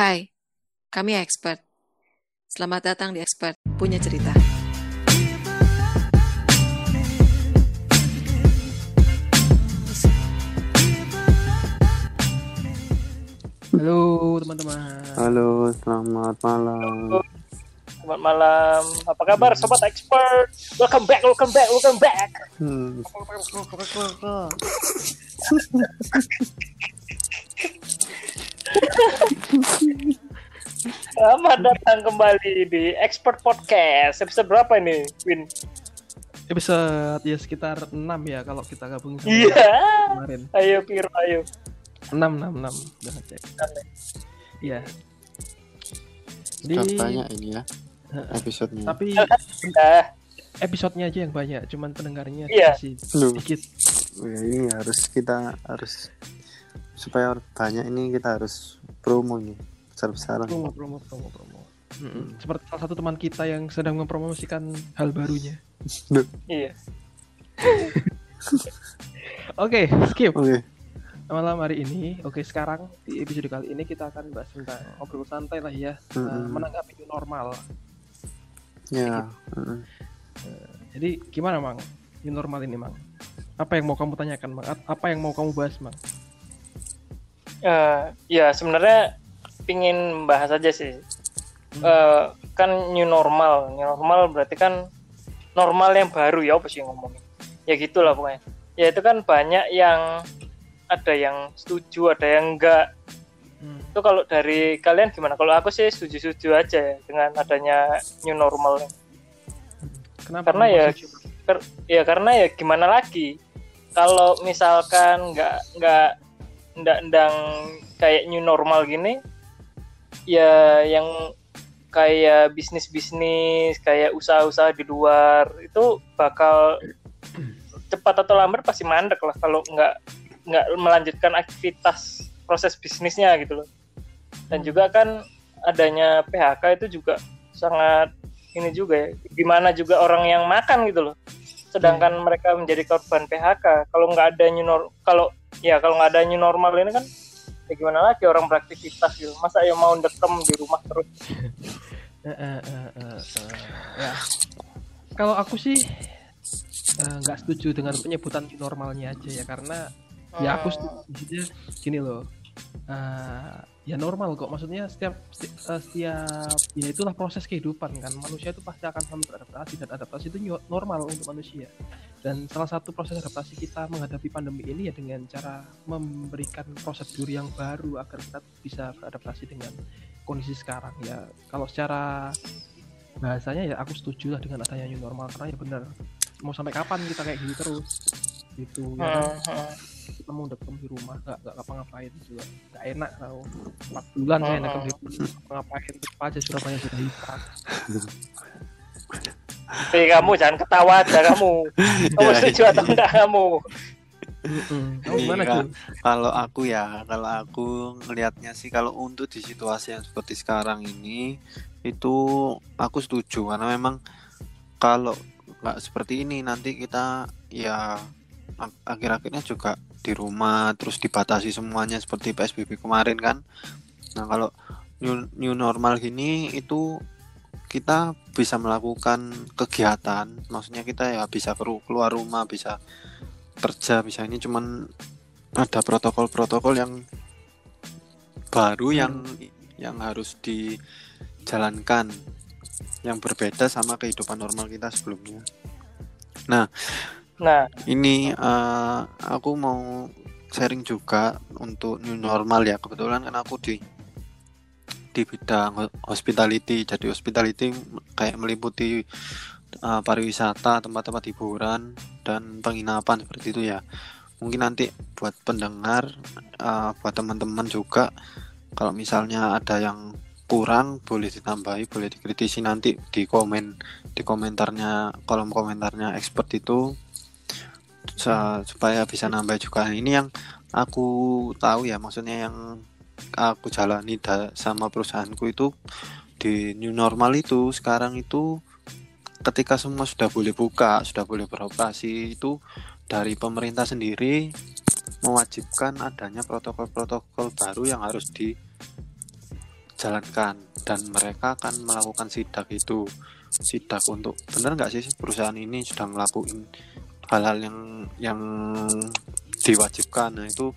Hai, kami expert. Selamat datang di Expert Punya Cerita. Halo teman-teman. Halo, selamat malam. Selamat malam. Apa kabar sobat expert? Welcome back, welcome back, welcome back. Hmm. Selamat datang kembali di Expert Podcast. Episode berapa ini, Win? Episode ya sekitar 6 ya kalau kita gabung sama Iya. kemarin. Ayo Piro, ayo. 6 6 6 udah ngecek. Iya. Jadi banyak ini ya episodenya. tapi Nah, episodenya aja yang banyak, cuman pendengarnya Iya. masih Loh. sedikit. Oh ya, ini harus kita harus supaya banyak ini kita harus promo nih besar-besaran. Promo promo promo promo. Mm-mm. Seperti salah satu teman kita yang sedang mempromosikan hal barunya. iya. Oke, skip. Oke, Malam hari ini, oke sekarang di episode kali ini kita akan bahas tentang ngobrol santai lah ya, uh, Mm-mm. menanggapi new normal. ya. mm. Jadi gimana mang? New normal ini mang? Apa yang mau kamu tanyakan mang? Apa yang mau kamu bahas mang? Eh, ya sebenarnya pingin bahas aja sih. Eh, kan new normal, new normal berarti kan normal yang baru ya apa sih ngomongin? Ya gitulah pokoknya. Ya itu kan banyak yang ada yang setuju, ada yang enggak. Hmm. itu kalau dari kalian gimana? Kalau aku sih setuju-setuju aja ya dengan adanya new normal. Kenapa? Karena ya? Ker- ya karena ya gimana lagi? Kalau misalkan nggak nggak ndang kayak new normal gini, ya yang kayak bisnis-bisnis, kayak usaha-usaha di luar itu bakal cepat atau lambat pasti mandek lah kalau nggak nggak melanjutkan aktivitas proses bisnisnya gitu loh. Dan juga kan adanya PHK itu juga sangat ini juga ya. Gimana juga orang yang makan gitu loh. Sedangkan mereka menjadi korban PHK. Kalau nggak ada new nor kalau ya kalau nggak ada new normal ini kan ya gimana lagi orang beraktivitas gitu. Masa ya mau dekem di rumah terus. Eh, eh, eh, ya. Kalau aku sih eh, nggak setuju dengan penyebutan new normalnya aja ya karena ya aku setuju maksudnya gini loh eh, ya normal kok maksudnya setiap seti- eh, setiap ya itulah proses kehidupan kan manusia itu pasti akan selalu beradaptasi dan adaptasi itu normal untuk manusia dan salah satu proses adaptasi kita menghadapi pandemi ini ya dengan cara memberikan prosedur yang baru agar kita bisa beradaptasi dengan kondisi sekarang ya kalau secara bahasanya ya aku setuju lah dengan adanya new normal karena ya benar mau sampai kapan kita kayak gini terus gitu ya? Hmm, hmm. Kita mau dekem di rumah nggak nggak ngapa-ngapain juga nggak enak tau empat bulan Hmm. dekem di rumah ngapain tetap aja Surabaya sudah hitam Tapi kamu jangan ketawa aja kamu. Kamu setuju atau enggak kamu? gimana. Jul? Kalau aku ya, kalau aku ngelihatnya sih kalau untuk di situasi yang seperti sekarang ini itu aku setuju karena memang kalau nggak seperti ini nanti kita ya ak- akhir-akhirnya juga di rumah terus dibatasi semuanya seperti PSBB kemarin kan. Nah, kalau new, new normal gini itu kita bisa melakukan kegiatan, maksudnya kita ya bisa keluar rumah, bisa kerja, bisa ini cuman ada protokol-protokol yang baru yang yang harus dijalankan yang berbeda sama kehidupan normal kita sebelumnya. Nah, Ini eh, aku mau sharing juga untuk new normal ya. Kebetulan kan aku di di bidang ho- hospitality. Jadi hospitality kayak meliputi eh, pariwisata, tempat-tempat hiburan dan penginapan seperti itu ya. Mungkin nanti buat pendengar, eh, buat teman-teman juga, kalau misalnya ada yang kurang boleh ditambahi, boleh dikritisi nanti di komen di komentarnya kolom komentarnya expert itu supaya bisa nambah juga. Ini yang aku tahu ya maksudnya yang aku jalani sama perusahaanku itu di new normal itu sekarang itu ketika semua sudah boleh buka sudah boleh beroperasi itu dari pemerintah sendiri mewajibkan adanya protokol-protokol baru yang harus jalankan dan mereka akan melakukan sidak itu. Sidak untuk benar nggak sih perusahaan ini sudah ngelakuin hal-hal yang yang diwajibkan. Nah itu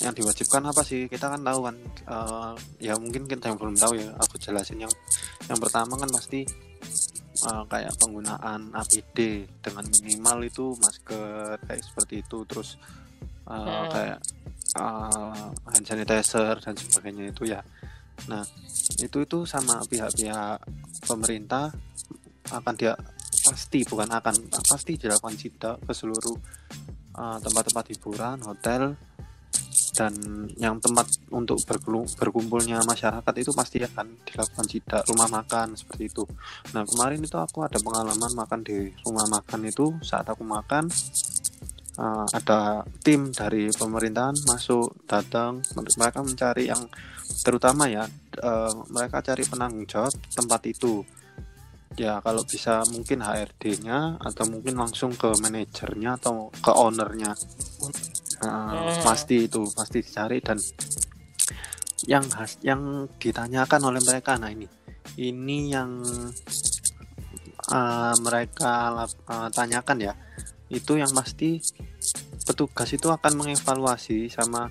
yang diwajibkan apa sih? Kita kan tahu kan uh, ya mungkin kita yang belum tahu ya aku jelasin. Yang yang pertama kan pasti uh, kayak penggunaan APD dengan minimal itu masker kayak seperti itu. Terus uh, hmm. kayak uh, hand sanitizer dan sebagainya itu ya. Nah itu itu sama pihak-pihak pemerintah akan dia pasti bukan akan pasti dilakukan sidak ke seluruh tempat-tempat uh, hiburan hotel dan yang tempat untuk berkumpulnya masyarakat itu pasti akan dilakukan sidak rumah makan seperti itu. Nah kemarin itu aku ada pengalaman makan di rumah makan itu saat aku makan uh, ada tim dari pemerintahan masuk datang mereka mencari yang terutama ya uh, mereka cari penanggung jawab tempat itu ya kalau bisa mungkin HRD-nya atau mungkin langsung ke manajernya atau ke ownernya. Uh, pasti itu pasti dicari dan yang khas yang ditanyakan oleh mereka nah ini. Ini yang uh, mereka uh, tanyakan ya. Itu yang pasti petugas itu akan mengevaluasi sama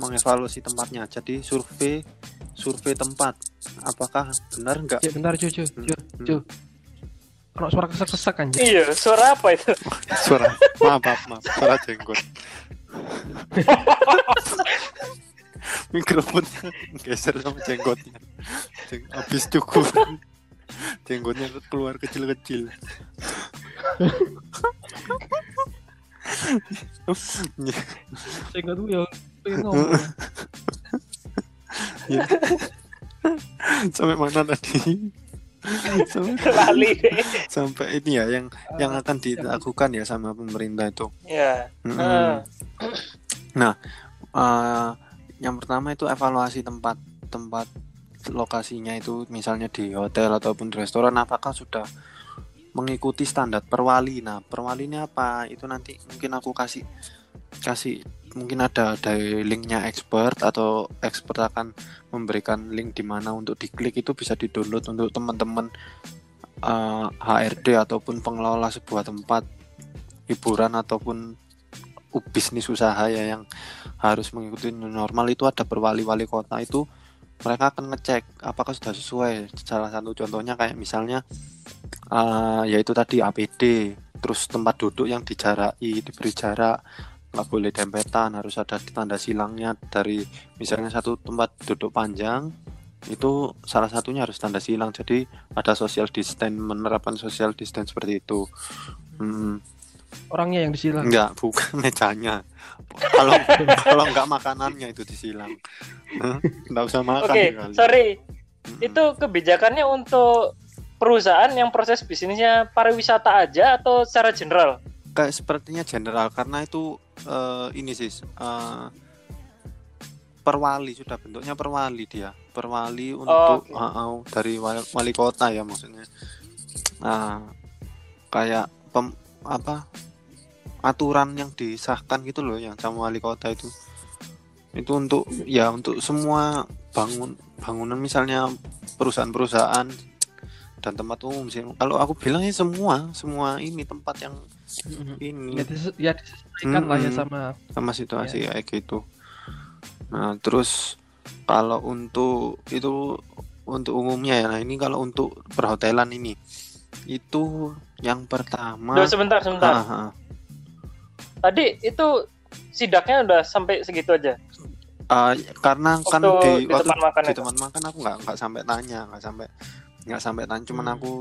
mengevaluasi tempatnya. Jadi survei survei tempat. Apakah benar enggak? Ya, benar cucu cucu cucu kalau suara kesek-kesek kan iya suara apa itu? Suara maaf maaf maaf. Suara jenggot. Mikrofonnya geser sama jenggotnya. Jeng, habis cukur jenggotnya keluar kecil-kecil. Jenggot gue pengen ngomong. Ya. sampai mana tadi? Sampai, Lali. sampai ini ya yang yang akan dilakukan ya sama pemerintah itu. Ya. Mm -hmm. nah uh, yang pertama itu evaluasi tempat tempat lokasinya itu misalnya di hotel ataupun di restoran apakah sudah mengikuti standar perwali? Nah perwali ini apa? Itu nanti mungkin aku kasih kasih mungkin ada dari linknya expert atau expert akan memberikan link di mana untuk diklik itu bisa di download untuk teman-teman uh, eh, HRD ataupun pengelola sebuah tempat hiburan ataupun bisnis usaha ya yang harus mengikuti normal. Itu ada berwali-wali kota itu mereka akan ngecek apakah sudah sesuai. Salah satu contohnya kayak misalnya uh, yaitu tadi APD terus tempat duduk yang dijaraki diberi jarak nggak boleh dempetan harus ada tanda silangnya. Dari misalnya satu tempat duduk panjang itu salah satunya harus tanda silang. Jadi ada social distance menerapkan social distance seperti itu. Hmm. orangnya yang disilang? Enggak bukan mejanya. Kalau kalau nggak makanannya itu disilang. Nggak usah makan oke okay, sorry. Hmm. itu kebijakannya untuk perusahaan yang proses bisnisnya pariwisata aja atau secara general? Kayak sepertinya general karena itu uh, ini sih uh, perwali sudah bentuknya perwali dia. Perwali untuk oh, okay. uh, uh, dari wali, wali kota ya maksudnya. Nah kayak pem, apa aturan yang disahkan gitu loh yang sama wali kota itu. Itu untuk ya untuk semua bangun bangunan misalnya perusahaan-perusahaan dan tempat umum sih. Kalau aku bilangnya semua semua ini tempat yang ini. Ya, dises ya disesuaikan hmm, lah ya sama sama situasi ya. kayak gitu. Nah terus kalau untuk itu untuk umumnya ya nah ini kalau untuk perhotelan ini itu yang pertama Duh, sebentar sebentar. Ah, ah. tadi itu sidaknya udah sampai segitu aja? Uh, karena waktu kan di, di waktu tempat makan di tempat makan aku nggak nggak sampai tanya nggak sampai nggak sampai tanya cuman hmm. aku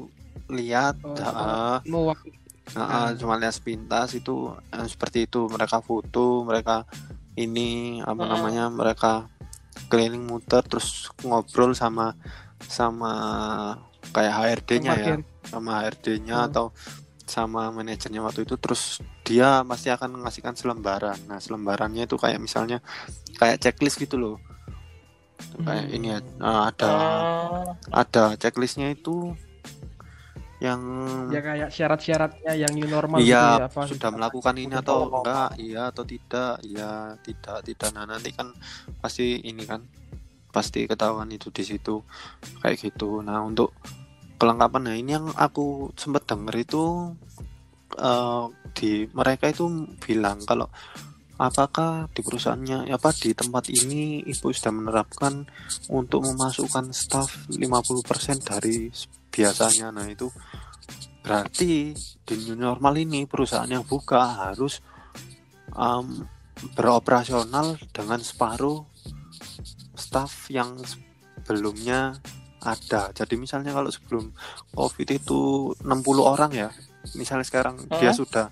lihat oh, uh, mau waktu Nah, hmm. cuma lihat sepintas itu eh, seperti itu mereka foto mereka ini apa hmm. namanya mereka keliling muter terus ngobrol sama sama kayak HRD-nya ya sama HRD-nya hmm. atau sama manajernya waktu itu terus dia pasti akan mengasihkan selembaran nah selembarannya itu kayak misalnya kayak checklist gitu loh kayak hmm. ini ya, ada uh. ada checklistnya itu yang ya kayak syarat-syaratnya yang new normal iya, gitu ya, apa sudah melakukan ini atau enggak iya atau tidak iya tidak tidak. Nah nanti kan pasti ini kan pasti ketahuan itu di situ kayak gitu. Nah untuk kelengkapan nah ini yang aku sempat denger itu eh, di mereka itu bilang kalau apakah di perusahaannya apa di tempat ini ibu sudah menerapkan untuk memasukkan staff 50% dari biasanya nah itu berarti di new normal ini perusahaan yang buka harus um, beroperasional dengan separuh staff yang sebelumnya ada. Jadi misalnya kalau sebelum COVID itu 60 orang ya, misalnya sekarang dia Hah? sudah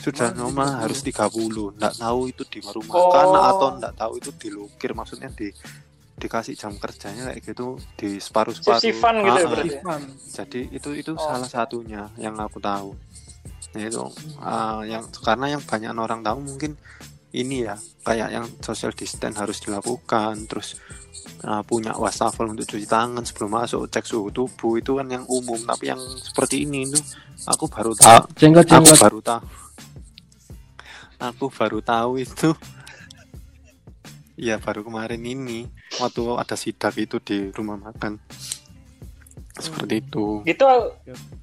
sudah normal harus 30. Nggak tahu itu di rumah Oh. atau nggak tahu itu dilukir maksudnya di dikasih jam kerjanya kayak gitu di separuh-separuh. Shifty-fun gitu ya Ah, ah. berarti? Ivan. Jadi itu itu Oh. salah satunya yang aku tahu. Nah, itu uh, yang karena yang banyak orang tahu mungkin ini ya kayak yang social distance harus dilakukan terus uh, punya wastafel untuk cuci tangan sebelum masuk cek suhu tubuh itu kan yang umum tapi yang seperti ini itu aku baru tahu aku baru tahu aku baru tahu itu. Ya baru kemarin ini. Waktu ada sidak itu di rumah makan. Seperti itu. Gitu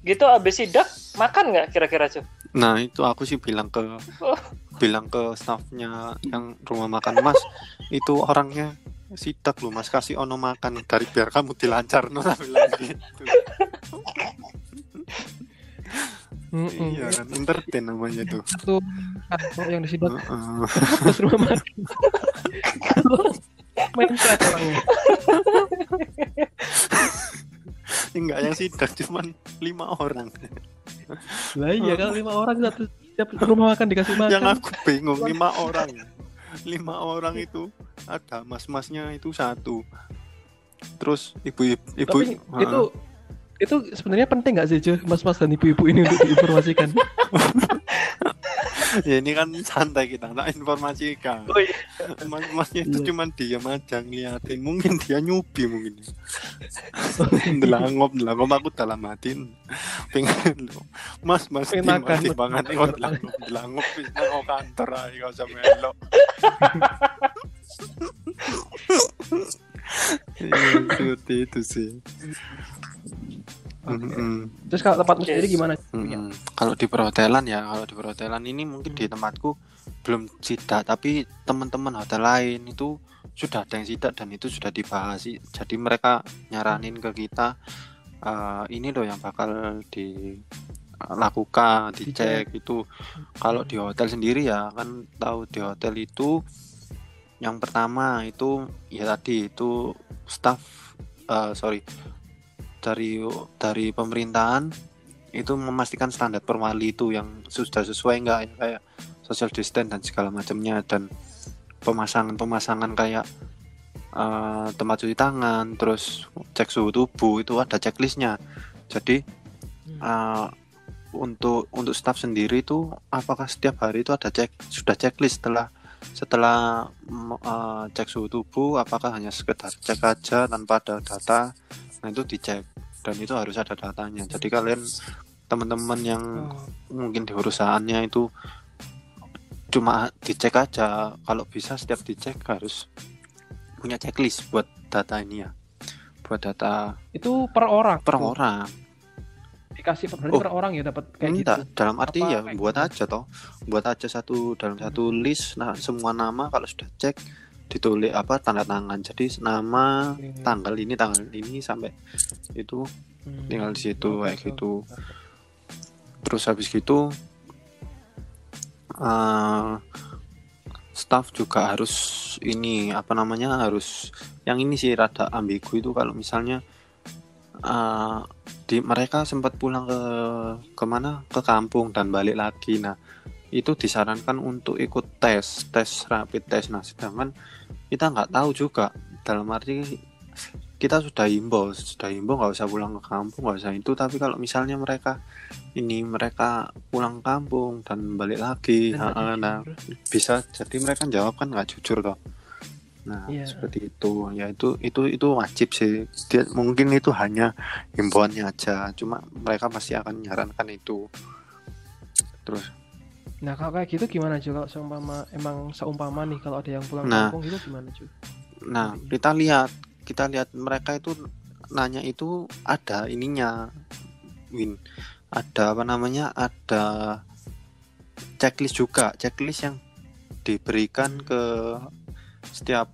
gitu abis sidak makan nggak kira-kira cuy? Nah itu aku sih bilang ke Oh. bilang ke staffnya yang rumah makan Mas itu orangnya sidak lu Mas. Kasih ono makan dari biar kamu dilancar no bilang gitu. Mm-mm. Iya kan entertain namanya tuh. Satu kantor yang disidak Heeh. terus rumah makan. Mindset orangnya. Enggak yang sidak cuman lima orang. Lah iya kan lima orang satu setiap rumah makan dikasih makan. Yang aku bingung lima orang. Lima orang itu ada mas-masnya itu satu. Terus ibu-ibu ibu, Tapi itu itu sebenarnya penting nggak sih cuy mas-mas dan ibu-ibu ini untuk diinformasikan ya ini kan santai kita tak informasikan. Oh iya. Mas masnya itu Iya. cuman diam aja ngeliatin mungkin dia nyubi mungkin delangop delangop aku dalam hati pengen lo mas mas makan. banget nih delangop delangop wis nang kantor aja kau sama Iya, seperti itu sih. Mm-mm. terus kalau tempatmu sendiri gimana Mm-mm. Kalau di perhotelan ya, kalau di perhotelan ini mungkin di tempatku belum sidak, tapi teman-teman hotel lain itu sudah ada yang sidak dan itu sudah dibahas sih. Jadi mereka nyaranin ke kita eh, ini loh yang bakal dilakukan, dicek itu. Kalau di hotel sendiri ya kan tahu di hotel itu yang pertama itu ya tadi itu staff eh, sorry dari dari pemerintahan itu memastikan standar perwali itu yang sudah sesuai enggak ya kayak social distance dan segala macamnya dan pemasangan-pemasangan kayak eh, tempat cuci tangan terus cek suhu tubuh itu ada checklistnya. Jadi eh, untuk untuk staff sendiri itu apakah setiap hari itu ada cek sudah checklist setelah setelah eh, cek suhu tubuh apakah hanya sekedar cek aja tanpa ada data? Nah itu dicek dan itu harus ada datanya. Jadi kalian teman-teman yang Oh, mungkin di perusahaannya itu cuma dicek aja. Kalau bisa setiap dicek harus punya checklist buat data ini ya. Buat data itu per orang per tuh. orang. Dikasih per, Oh. per orang ya dapat kayak Enggak, gitu? dalam arti Apa ya buat gitu? aja toh. Buat aja satu dalam satu list. Nah semua nama kalau sudah cek ditulis apa tanda tangan. Jadi nama Oke. tanggal ini tanggal ini sampai itu Hmm. tinggal di situ kayak gitu. terus habis gitu eh staff juga harus ini apa namanya harus yang ini sih rada ambigu itu kalau misalnya eh di mereka sempat pulang ke ke mana ke kampung dan balik lagi. Nah itu disarankan untuk ikut tes tes rapid test. Nah sedangkan kita nggak tahu juga. Dalam arti kita sudah himbau sudah himbau nggak usah pulang ke kampung nggak usah itu. Tapi kalau misalnya mereka ini mereka pulang kampung dan balik lagi ha-ha, nah jujur. bisa jadi mereka jawab kan nggak jujur toh. Nah Iya. seperti itu. Ya itu itu itu wajib sih. Dia mungkin itu hanya himbauannya aja. Cuma mereka pasti akan menyarankan itu. Terus nah kalau kayak gitu gimana cuy kalau seumpama emang seumpama nih kalau ada yang pulang Nah. kampung gitu gimana cuy nah kita lihat kita lihat mereka itu nanya itu ada ininya win. Ada apa namanya? Ada checklist juga. Checklist yang diberikan ke setiap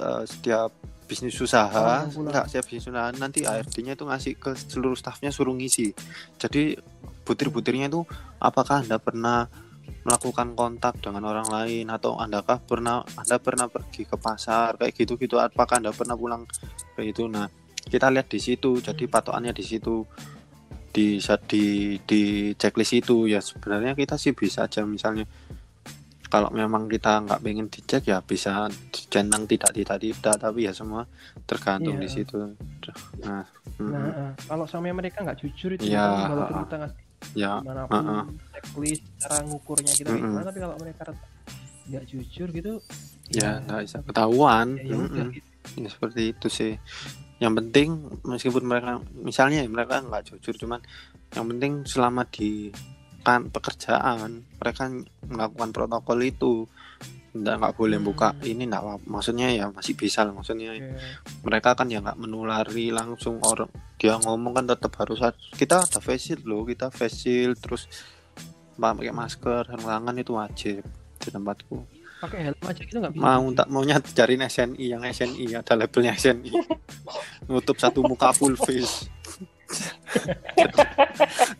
eh, setiap bisnis usaha. Enggak setiap bisnis usaha. Nanti ARD-nya itu ngasih ke seluruh staffnya suruh ngisi. Jadi butir-butirnya itu apakah anda pernah melakukan kontak dengan orang lain atau andakah pernah anda pernah pergi ke pasar kayak gitu gitu apakah anda pernah pulang kayak gitu? Nah kita lihat di situ jadi patokannya di situ di di di checklist itu. Ya sebenarnya kita sih bisa aja misalnya kalau memang kita nggak pengen dicek ya bisa centang tidak tidak tidak tapi ya semua tergantung Iya. di situ. Nah, mm, Nah, eh, kalau sama mereka nggak jujur itu Iya, kan, walaupun uh-uh. kita ngasih ya gimana pun checklist cara ngukurnya kita kayak Mm-mm. gimana tapi kalau mereka nggak jujur gitu ya nggak bisa ketahuan ya, ya udah Mm-mm. gitu. ya seperti itu sih yang penting meskipun mereka misalnya ya mereka nggak jujur cuman yang penting selama di kan pekerjaan mereka melakukan protokol itu nggak nggak boleh Hmm. buka ini nggak maksudnya ya masih bisa lah maksudnya Oke. mereka kan ya nggak menulari langsung orang dia ngomong kan tetap harus kita ada face shield loh kita face shield terus pakai masker sarung tangan itu wajib di tempatku pakai helm aja gitu nggak bisa mau tak maunya cariin SNI yang SNI ada labelnya SNI nutup satu muka full face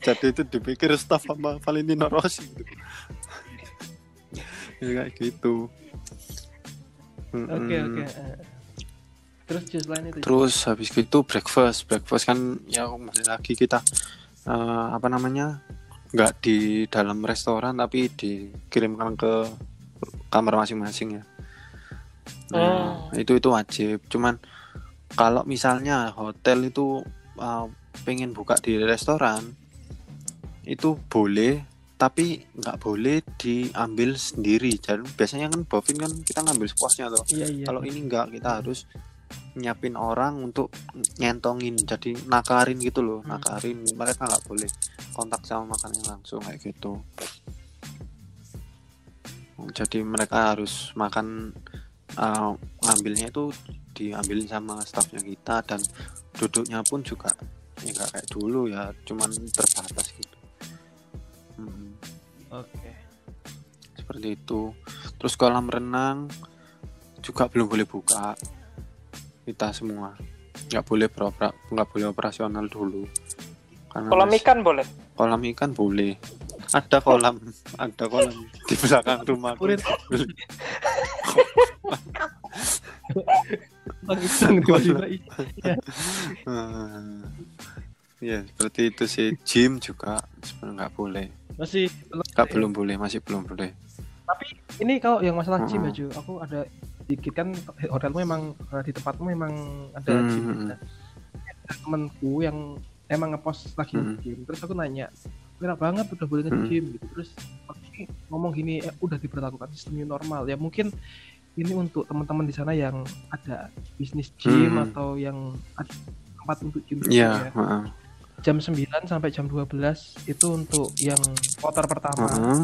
jadi itu dipikir staff sama Valentino Rossi gitu. Ya kayak gitu. Oke oke eh. terus jus lain itu terus habis itu breakfast. Breakfast kan ya masih lagi kita eh, apa namanya nggak di dalam restoran tapi dikirimkan ke kamar masing-masing ya. Nah, itu itu wajib. Cuman kalau misalnya hotel itu eh, pengen buka di restoran itu boleh tapi nggak boleh diambil sendiri. Jadi biasanya kan bovin kan kita ngambil sepuasnya tuh. Iya iya. Kalau ini enggak kita harus nyiapin orang untuk nyentongin jadi nakarin gitu loh Hmm. nakarin. Mereka nggak boleh kontak sama makanan langsung kayak gitu. Jadi mereka harus makan uh, ngambilnya itu diambilin sama staffnya kita dan duduknya pun juga ya nggak kayak dulu ya cuman terbatas gitu Hmm, oke. Seperti itu. Terus kolam renang juga belum boleh buka. Kita semua. Nggak boleh beropera nggak boleh operasional dulu. Karena Kolam ikan boleh. kolam ikan boleh. Ada kolam ada kolam di belakang rumah iya. ya seperti itu sih. Gym juga sebenarnya nggak boleh masih belum nggak belum boleh masih belum boleh tapi ini kalau yang masalah gym ya. Ju aku ada dikit kan hotelmu memang eh, di tempatmu memang ada Hmm, gym hmm, ada temanku yang emang ngepost lagi Hmm. gym terus aku nanya kira banget udah boleh Hmm. nge-gym gitu terus ngomong gini eh, udah diberlakukan sistem new normal ya mungkin ini untuk teman-teman di sana yang ada bisnis gym Hmm. atau yang ada tempat untuk gym gitu Iya, ya. heeh. Jam 9 sampai jam 12 itu untuk yang kloter pertama Heeh.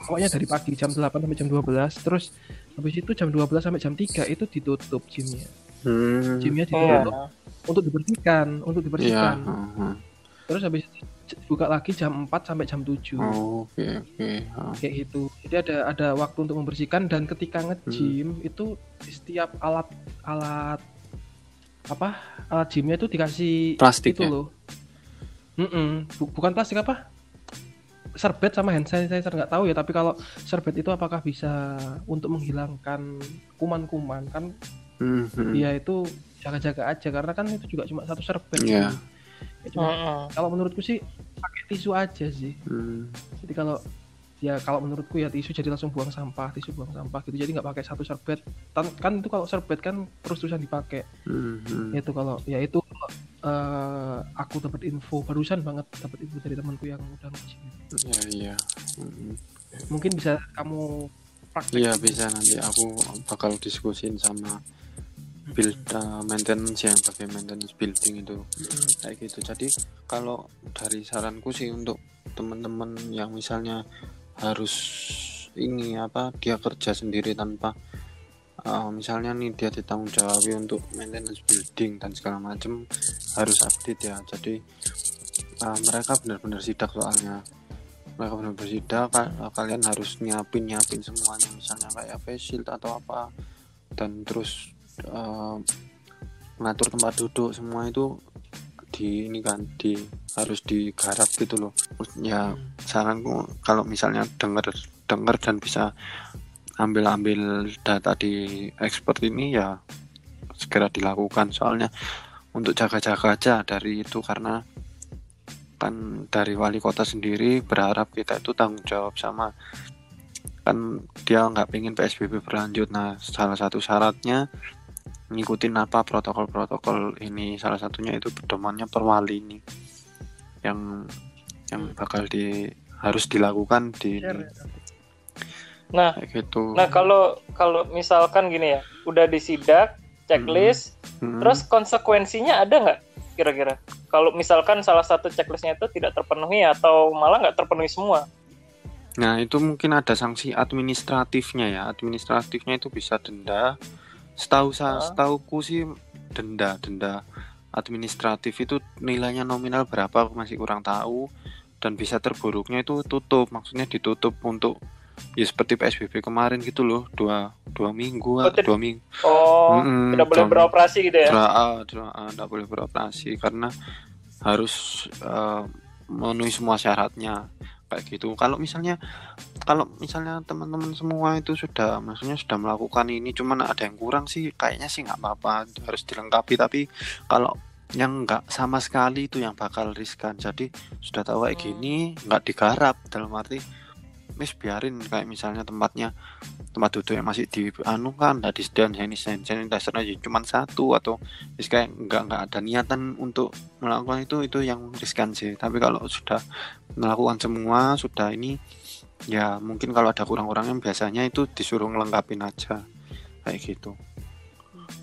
pokoknya dari pagi jam 8 sampai jam 12 terus habis itu jam 12 sampai jam 3 itu ditutup gymnya Hmm. gymnya Iya. ditutup untuk dibersihkan untuk Iya. dibersihkan heeh. terus habis itu buka lagi jam 4 sampai jam 7 Oh, Oke oke. heeh. kayak gitu jadi ada ada waktu untuk membersihkan dan ketika nge-gym itu di setiap alat alat apa alat gymnya itu dikasih Plastik itu ya? loh. Bu- bukan plastik apa serbet sama hand sanitizer nggak tahu ya tapi kalau serbet itu apakah bisa untuk menghilangkan kuman-kuman kan hmm. ya itu jaga-jaga aja karena kan itu juga cuma satu serbet Iya. gitu. Ya, cuma- Mm-mm. kalau menurutku sih pakai tisu aja sih Hmm. jadi kalau ya kalau menurutku ya tisu jadi langsung buang sampah tisu buang sampah gitu jadi nggak pakai satu serbet Tan- kan itu kalau serbet kan terus terusan dipakai Hmm, hmm. itu kalau ya itu eh, aku dapat info barusan banget dapat info dari temanku yang udah nge-gym. Iya iya. Hmm. mungkin bisa kamu praktek Iya bisa nanti aku bakal diskusin sama build uh, maintenance yang pakai maintenance building itu Mm, kayak gitu. Jadi kalau dari saranku sih untuk teman-teman yang misalnya harus ini apa dia kerja sendiri tanpa uh, misalnya nih dia ditanggung jawabi untuk maintenance building dan segala macam harus update ya. Jadi uh, mereka benar-benar sidak soalnya. Mereka benar-benar sidak ka- kalian harus nyiapin nyiapin semuanya. Misalnya kayak face shield atau apa dan terus uh, ngatur tempat duduk semua itu di ini kan di harus digarap gitu loh. Ya saranku kalau misalnya denger denger dan bisa ambil-ambil data di expert ini ya segera dilakukan. Soalnya untuk jaga-jaga aja dari itu karena kan dari wali kota sendiri berharap kita itu tanggung jawab sama kan dia nggak pengen PSBB berlanjut. Nah salah satu syaratnya ngikutin apa protokol-protokol ini salah satunya itu pedomannya perwali ini yang yang bakal di harus dilakukan di ya. Nah, kayak gitu nah kalau kalau misalkan gini ya, udah disidak, checklist, Mm. terus konsekuensinya ada nggak kira-kira? Kalau misalkan salah satu checklistnya itu tidak terpenuhi atau malah nggak terpenuhi semua? Nah, itu mungkin ada sanksi administratifnya ya. Administratifnya itu bisa denda. Setahu saya, Ah. setauku sih denda, denda administratif itu nilainya nominal berapa aku masih kurang tahu dan bisa terburuknya itu tutup, maksudnya ditutup untuk ya seperti PSBB kemarin gitu loh, dua dua minggu, Oh, dua minggu. Oh, Mm-mm, tidak boleh beroperasi gitu ya? tidak boleh beroperasi karena harus eh, memenuhi semua syaratnya kayak gitu. Kalau misalnya kalau misalnya teman-teman semua itu sudah maksudnya sudah melakukan ini cuman ada yang kurang sih kayaknya sih nggak apa-apa harus dilengkapi tapi kalau yang nggak sama sekali itu yang bakal riskan jadi sudah tahu kayak Hmm. gini nggak digarap dalam arti mis biarin kayak misalnya tempatnya tempat duduk yang masih di anu kan nggak disediakan sanitizer sanitizer aja cuma satu atau Wis kayak nggak nggak ada niatan untuk melakukan itu itu yang riskan sih tapi kalau sudah melakukan semua sudah ini ya mungkin kalau ada kurang-kurangnya biasanya itu disuruh ngelengkapin aja kayak gitu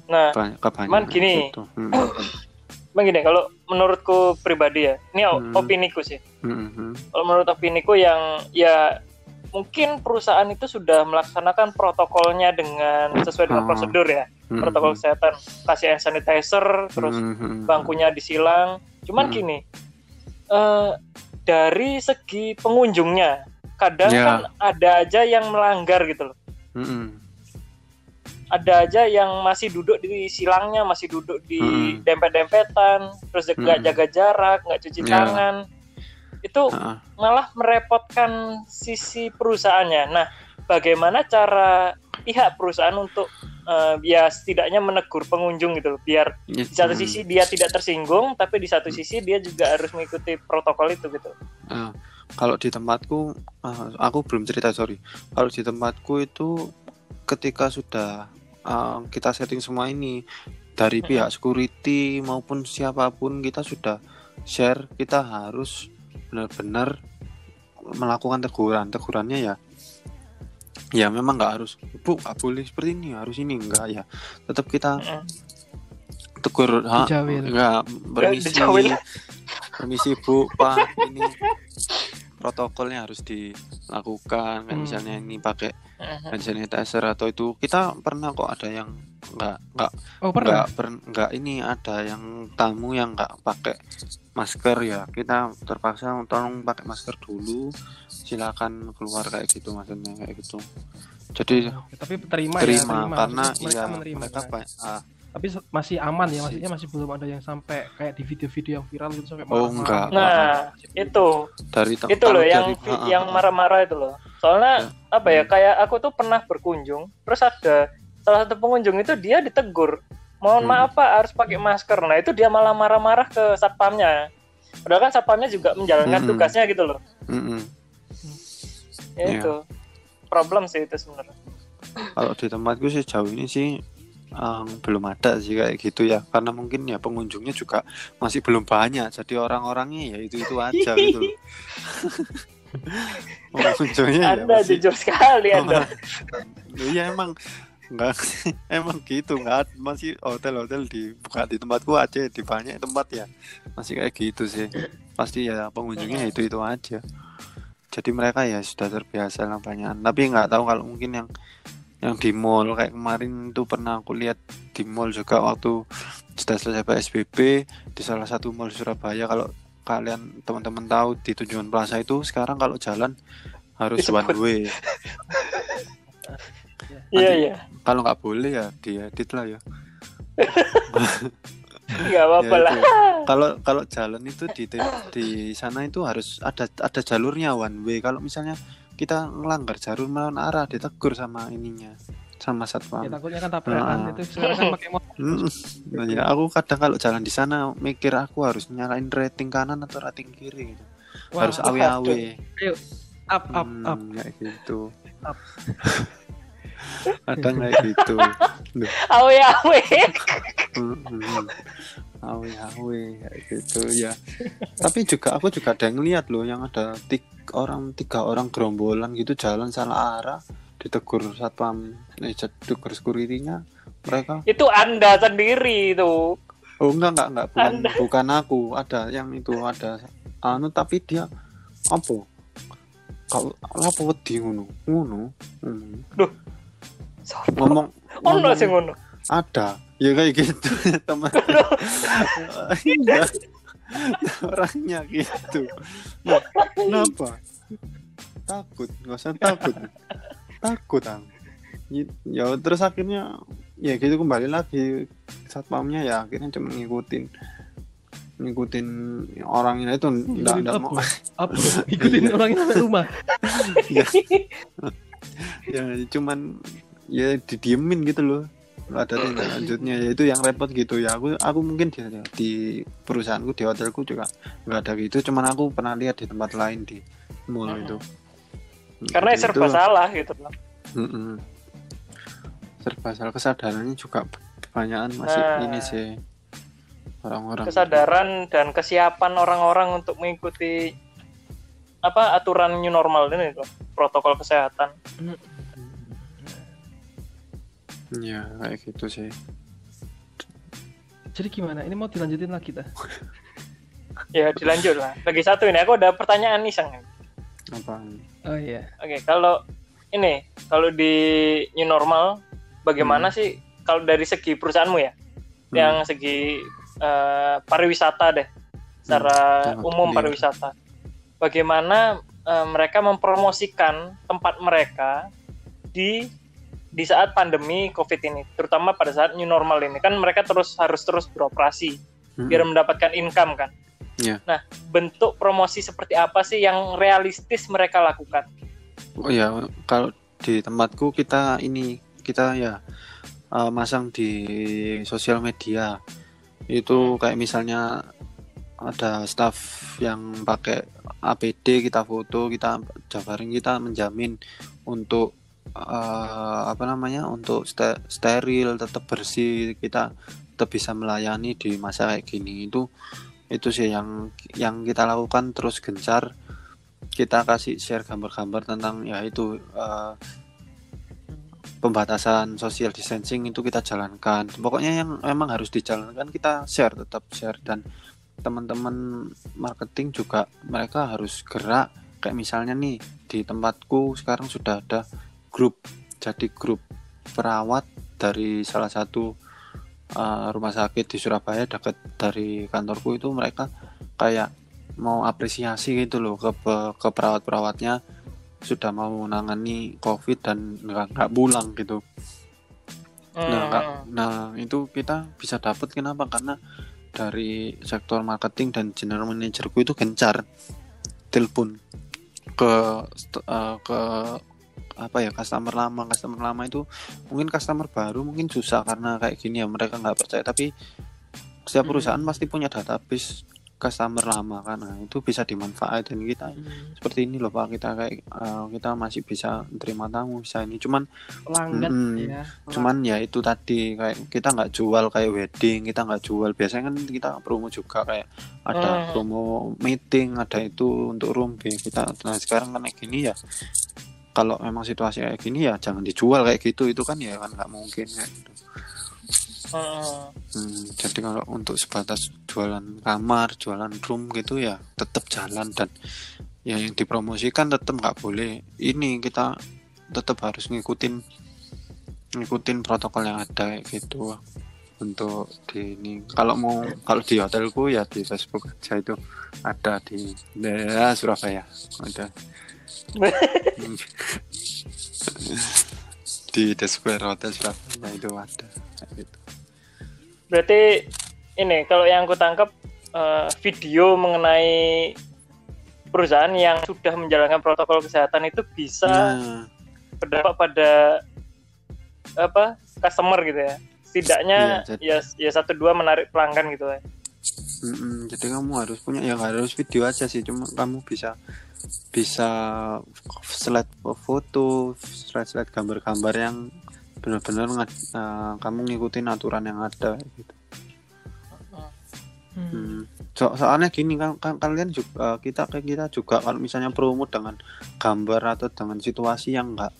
Nah, Banyak, kebanyakan cuman gini. gitu. Hmm. Bang gini, kalau menurutku pribadi ya, ini Hmm. opiniku sih. Hmm, hmm, Kalau menurut opiniku yang ya mungkin perusahaan itu sudah melaksanakan protokolnya dengan sesuai dengan Oh. prosedur ya, hmm, protokol hmm, kesehatan, kasih hand sanitizer, terus hmm, hmm, bangkunya disilang. Cuman Hmm. gini, eh, dari segi pengunjungnya, kadang Ya. kan ada aja yang melanggar gitu loh. hmm, hmm. Ada aja yang masih duduk di silangnya, masih duduk di Hmm. dempet-dempetan, terus nggak Hmm. jaga jarak, nggak cuci Ya. tangan. Itu Ah, malah merepotkan sisi perusahaannya. Nah, bagaimana cara pihak perusahaan untuk eh, ya setidaknya menegur pengunjung gitu loh, biar ya, di satu hmm. sisi dia tidak tersinggung, tapi di satu sisi dia juga harus mengikuti protokol itu gitu. Ah, kalau di tempatku ah, aku belum cerita sorry kalau di tempatku itu ketika sudah ah, kita setting semua ini dari pihak security maupun siapa pun kita sudah share kita harus benar-benar melakukan teguran. Tegurannya ya ya memang nggak harus bu nggak boleh seperti ini harus ini. Enggak ya. Tetap kita tegur ha, enggak permisi permisi bu pak ini protokolnya harus dilakukan kayak Hmm. misalnya ini pakai Mhm. hand sanitizer atau itu. Kita pernah kok ada yang enggak enggak Oh pernah? enggak per- enggak ini ada yang tamu yang enggak pakai masker ya kita terpaksa tolong pakai masker dulu silakan keluar kayak gitu maksudnya kayak gitu jadi Oke, tapi terima, ya, terima terima. karena mereka iya menerima. mereka kan? ah, Tapi masih aman ya, maksudnya masih belum ada yang sampai kayak di video-video yang viral gitu sampai Oh, enggak. gitu. Nah, itu dari itu loh yang dari- ah, ah, yang ah. marah-marah itu loh. Soalnya Ya. apa ya? Kayak aku tuh pernah berkunjung, terus ada salah satu pengunjung itu dia ditegur. Mohon Hmm. maaf Pak, harus pakai masker. Nah, itu dia malah marah-marah ke satpamnya. Padahal kan satpamnya juga menjalankan Hmm. tugasnya gitu loh. Mm-mm. Ya, Iya. itu. Problem sih itu sebenarnya. Kalau di tempatku sih jauh ini sih em, belum ada sih kayak gitu ya karena mungkin ya pengunjungnya juga masih belum banyak jadi orang-orangnya ya itu itu aja gitu loh. pengunjungnya ya masih jujur sekali Anda. iya emang enggak emang gitu nggak ad- masih hotel-hotel dibuka di tempatku aja di banyak tempat ya. Masih kayak gitu sih. Pasti ya pengunjungnya itu itu aja. Jadi mereka ya sudah terbiasa lah banyak tapi nggak tahu kalau mungkin yang yang di mall kayak kemarin tuh pernah aku lihat di mall juga waktu sudah selesai PSBB di salah satu mall Surabaya. Kalau kalian teman-teman tahu di tujuan plaza itu sekarang kalau jalan harus one way. Iya iya. Kalau nggak boleh ya diedit lah ya Nggak apa-apa Ya, lah. itu. kalau kalau jalan itu di di sana itu harus ada ada jalurnya one way kalau misalnya kita ngelanggar jalur melawan arah ditegur sama ininya sama satpam Ya takutnya kan tabrakan Ah. itu sekarang kan pakai motor. Nah, ya aku kadang kalau jalan di sana mikir aku harus nyalain rating kanan atau rating kiri gitu. Wah, harus awe-awe up up Hmm, up. kayak gitu Up. kadang kayak gitu Awe awe. Awe awe gitu ya tapi juga aku juga ada yang ngeliat loh yang ada tiga orang tiga orang gerombolan gitu jalan salah arah ditegur satpam eh ditegur security-nya mereka Itu Anda sendiri itu. oh enggak enggak enggak bukan Anda. bukan aku ada yang itu ada anu tapi dia apa kalau apa wedi ngono ngono ngono. Sopo? ngomong Ono sing ngono. ada. Ya kayak gitu teman. Iya. orangnya gitu. Nah, kenapa? Takut. Nggak usah takut. Takut ang. Ya terus akhirnya ya gitu kembali lagi. Satpamnya ya akhirnya cuma ngikutin. Ngikutin orangnya itu enggak enggak mau. Up. Ikutin orangnya sampai rumah. ya, ya cuman ya didiemin gitu loh nggak ada tindak lanjutnya ya itu yang repot gitu ya aku aku mungkin di, di perusahaanku di hotelku juga nggak ada gitu cuman aku pernah lihat di tempat lain di mall Hmm. itu Karena Gitu serba lah. salah gitu loh. Mm-mm. serba salah kesadarannya juga kebanyakan masih Nah. ini sih orang-orang Kesadaran dan kesiapan orang-orang untuk mengikuti apa aturan new normal ini tuh protokol kesehatan. Ya kayak gitu sih Jadi gimana? Ini mau dilanjutin lagi kita? Ya dilanjut lah. Lagi satu ini aku ada pertanyaan iseng. apa Oh iya. Oke, kalau ini kalau di new normal bagaimana sih kalau dari segi perusahaanmu ya? Hmm. Yang segi eh, pariwisata deh. Secara Hmm, umum iya. pariwisata. Bagaimana eh, mereka mempromosikan tempat mereka di di saat pandemi Covid ini, terutama pada saat new normal ini kan mereka terus harus terus beroperasi Mm-mm. biar mendapatkan income kan. Iya. Nah, bentuk promosi seperti apa sih yang realistis mereka lakukan? Oh ya, kalau di tempatku kita ini kita ya eh, masang di sosial media. Itu kayak misalnya ada staff yang pakai APD kita foto, kita jabarin kita menjamin untuk eh, apa namanya? untuk ste- steril, tetap bersih, kita tetap bisa melayani di masa kayak gini. Itu itu sih yang yang kita lakukan terus gencar kita kasih share gambar-gambar tentang ya itu eh, pembatasan social distancing itu kita jalankan pokoknya yang memang harus dijalankan kita share tetap share dan teman-teman marketing juga mereka harus gerak kayak misalnya nih di tempatku sekarang sudah ada grup jadi grup perawat dari salah satu eh, rumah sakit di Surabaya dekat dari kantorku itu mereka kayak mau apresiasi gitu loh ke ke perawat-perawatnya sudah mau menangani covid dan nggak nggak pulang gitu nah Hmm. nggak- nah itu kita bisa dapat kenapa karena dari sektor marketing dan general managerku itu gencar telepon ke eh, ke apa ya customer lama. Customer lama itu mungkin customer baru mungkin susah karena kayak gini ya mereka nggak percaya. Tapi setiap Hmm. perusahaan pasti punya database customer lama kan. Nah, itu bisa dimanfaatkan. Kita seperti ini loh pak. Kita kayak eh, kita masih bisa terima tamu bisa ini. Cuman Pelanggan Mm-mm. ya. cuman ya itu tadi kayak kita nggak jual kayak wedding kita nggak jual. Biasanya kan kita promo juga kayak ada Hmm. promo meeting ada itu untuk room B. Kita nah sekarang kan kayak gini ya kalau memang situasi kayak gini ya jangan dijual kayak gitu itu kan ya kan nggak mungkin kayak gitu. Hmm. Hmm, jadi kalau untuk sebatas jualan kamar, jualan room gitu ya tetap jalan dan ya yang dipromosikan tetap nggak boleh. Ini kita tetap harus ngikutin ngikutin protokol yang ada kayak gitu untuk di ini kalau mau kalau di hotelku ya di Facebook aja itu ada di daerah Surabaya ada di The Square Hotel Surabaya itu ada gitu. Berarti ini kalau yang aku tangkap eh, video mengenai perusahaan yang sudah menjalankan protokol kesehatan itu bisa Nah, berdampak pada apa customer gitu ya. Setidaknya Iya, jadi- ya ya satu dua menarik pelanggan gitu ya. mm-mm, jadi kamu harus punya ya nggak harus video aja sih cuma kamu bisa bisa slide foto slide slide gambar-gambar yang benar-benar nggak- eh, kamu ngikutin aturan yang ada gitu. Hmm. So, soalnya gini kan, kan kalian juga kita kayak kita juga kalau misalnya promo dengan gambar atau dengan situasi yang nggak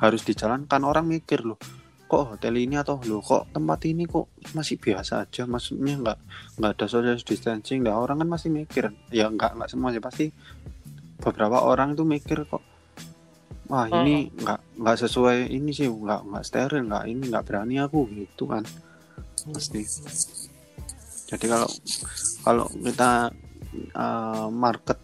harus dijalankan orang mikir loh kok hotel ini atau loh kok tempat ini kok masih biasa aja? Maksudnya nggak nggak ada social distancing. Nah orang kan masih mikir. Ya nggak nggak semua sih pasti beberapa orang itu mikir kok wah ini nggak nggak sesuai ini sih nggak nggak steril nggak ini nggak berani aku gitu kan. Pasti. Jadi kalau kalau kita uh, market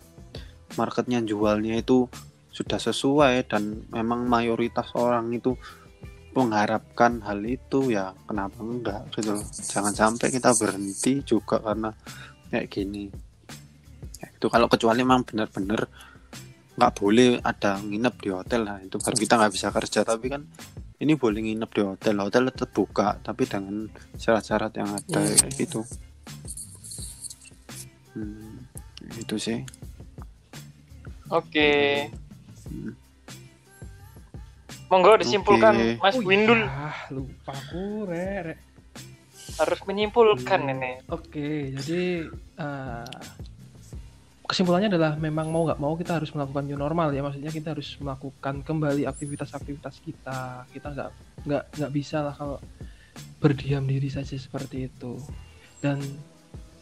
marketnya jualnya itu sudah sesuai dan memang mayoritas orang itu mengharapkan hal itu ya kenapa enggak gitu loh. Jangan sampai kita berhenti juga karena kayak gini ya, itu kalau kecuali memang benar-benar nggak boleh ada nginep di hotel lah itu baru kita nggak bisa kerja tapi kan ini boleh nginep di hotel hotel tetap buka tapi dengan syarat-syarat yang ada Iya. kayak gitu hmm, itu sih Oke. Hmm. Monggo disimpulkan Oke. Mas Oh Windul iya, lupa aku, Rek, Rek. harus menyimpulkan Hmm. ini. Oke, jadi eh, kesimpulannya adalah memang mau nggak mau kita harus melakukan new normal ya. Maksudnya kita harus melakukan kembali aktivitas-aktivitas kita. Kita nggak nggak nggak bisa lah kalau berdiam diri saja seperti itu. Dan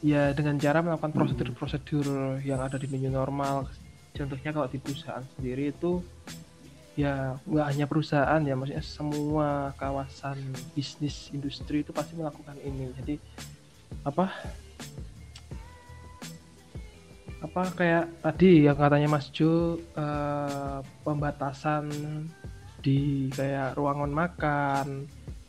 ya dengan cara melakukan prosedur-prosedur yang ada di new normal. Contohnya kalau di perusahaan sendiri itu ya nggak hanya perusahaan ya maksudnya semua kawasan bisnis industri itu pasti melakukan ini jadi apa apa kayak tadi yang katanya Mas Jo eh, pembatasan di kayak ruangan makan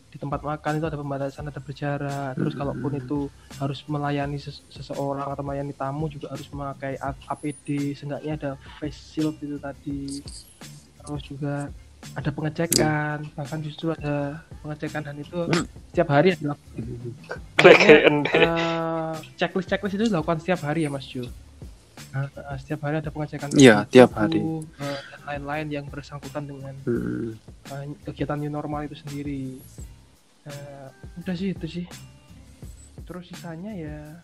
di tempat makan itu ada pembatasan ada berjarak. Terus kalaupun itu harus melayani ses- seseorang atau melayani tamu juga harus memakai A- APD seenggaknya ada face shield itu tadi. Terus juga ada pengecekan. Bahkan justru ada pengecekan dan itu setiap hari ada. Ende. eh, checklist checklist itu dilakukan setiap hari ya Mas Jo Nah, eh, setiap hari ada pengecekan Iya, tiap hari. eh, dan lain-lain yang bersangkutan dengan Hmm. eh, kegiatan new normal itu sendiri Eh, udah sih itu sih terus sisanya ya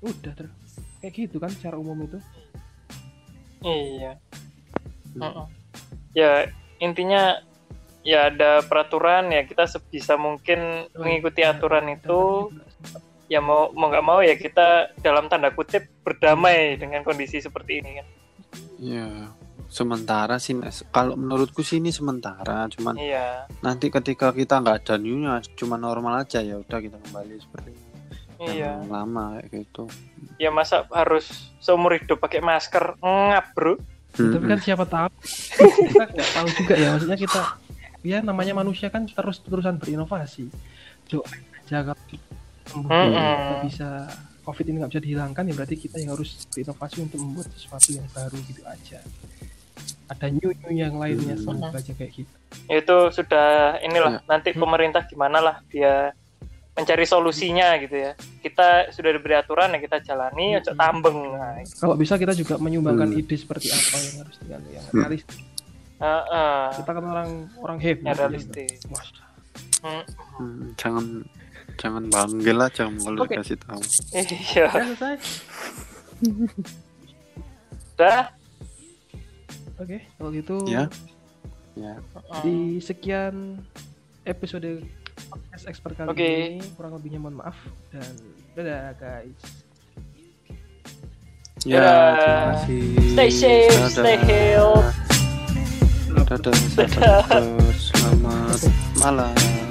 udah terus kayak gitu kan secara umum itu Iya. Hmm. Mm-mm. Ya intinya ya ada peraturan ya kita sebisa mungkin mengikuti Ya, aturan dan itu ya mau mau nggak mau ya kita dalam tanda kutip berdamai dengan kondisi seperti ini kan. Ya, sementara sih Nes. kalau menurutku sih ini sementara cuman Iya. nanti ketika kita nggak ada newnya cuma normal aja ya udah kita kembali seperti Iya. yang lama kayak gitu Ya masa harus seumur hidup pakai masker ngap bro. tapi kan siapa tahu kita nggak tahu juga ya maksudnya kita ya namanya manusia kan terus terusan berinovasi doa sembuh Mm-mm. nggak bisa covid ini nggak bisa dihilangkan ya berarti kita yang harus berinovasi untuk membuat sesuatu yang baru gitu aja ada new new yang lainnya Hmm. semoga aja kayak gitu Itu sudah inilah Ya. nanti Hmm. pemerintah gimana lah dia mencari solusinya gitu ya. Kita sudah diberi aturan ya kita jalani, Hmm. tambeng. Nah, kalau bisa kita juga menyumbangkan Hmm. ide seperti apa yang harus dengan yang Hmm. realistis Heeh. kita kan orang orang hebat Ya, ya. realistis. Hmm. Hmm, jangan jangan banggil aja kalau Oke. dikasih tahu Iya. Udah. oke kalau gitu ya ya di sekian episode podcast expert kali Oke. ini kurang lebihnya mohon maaf dan dadah guys ya Dadah. terima kasih Stay safe, stay healthy. dadah, dadah, dadah. selamat malam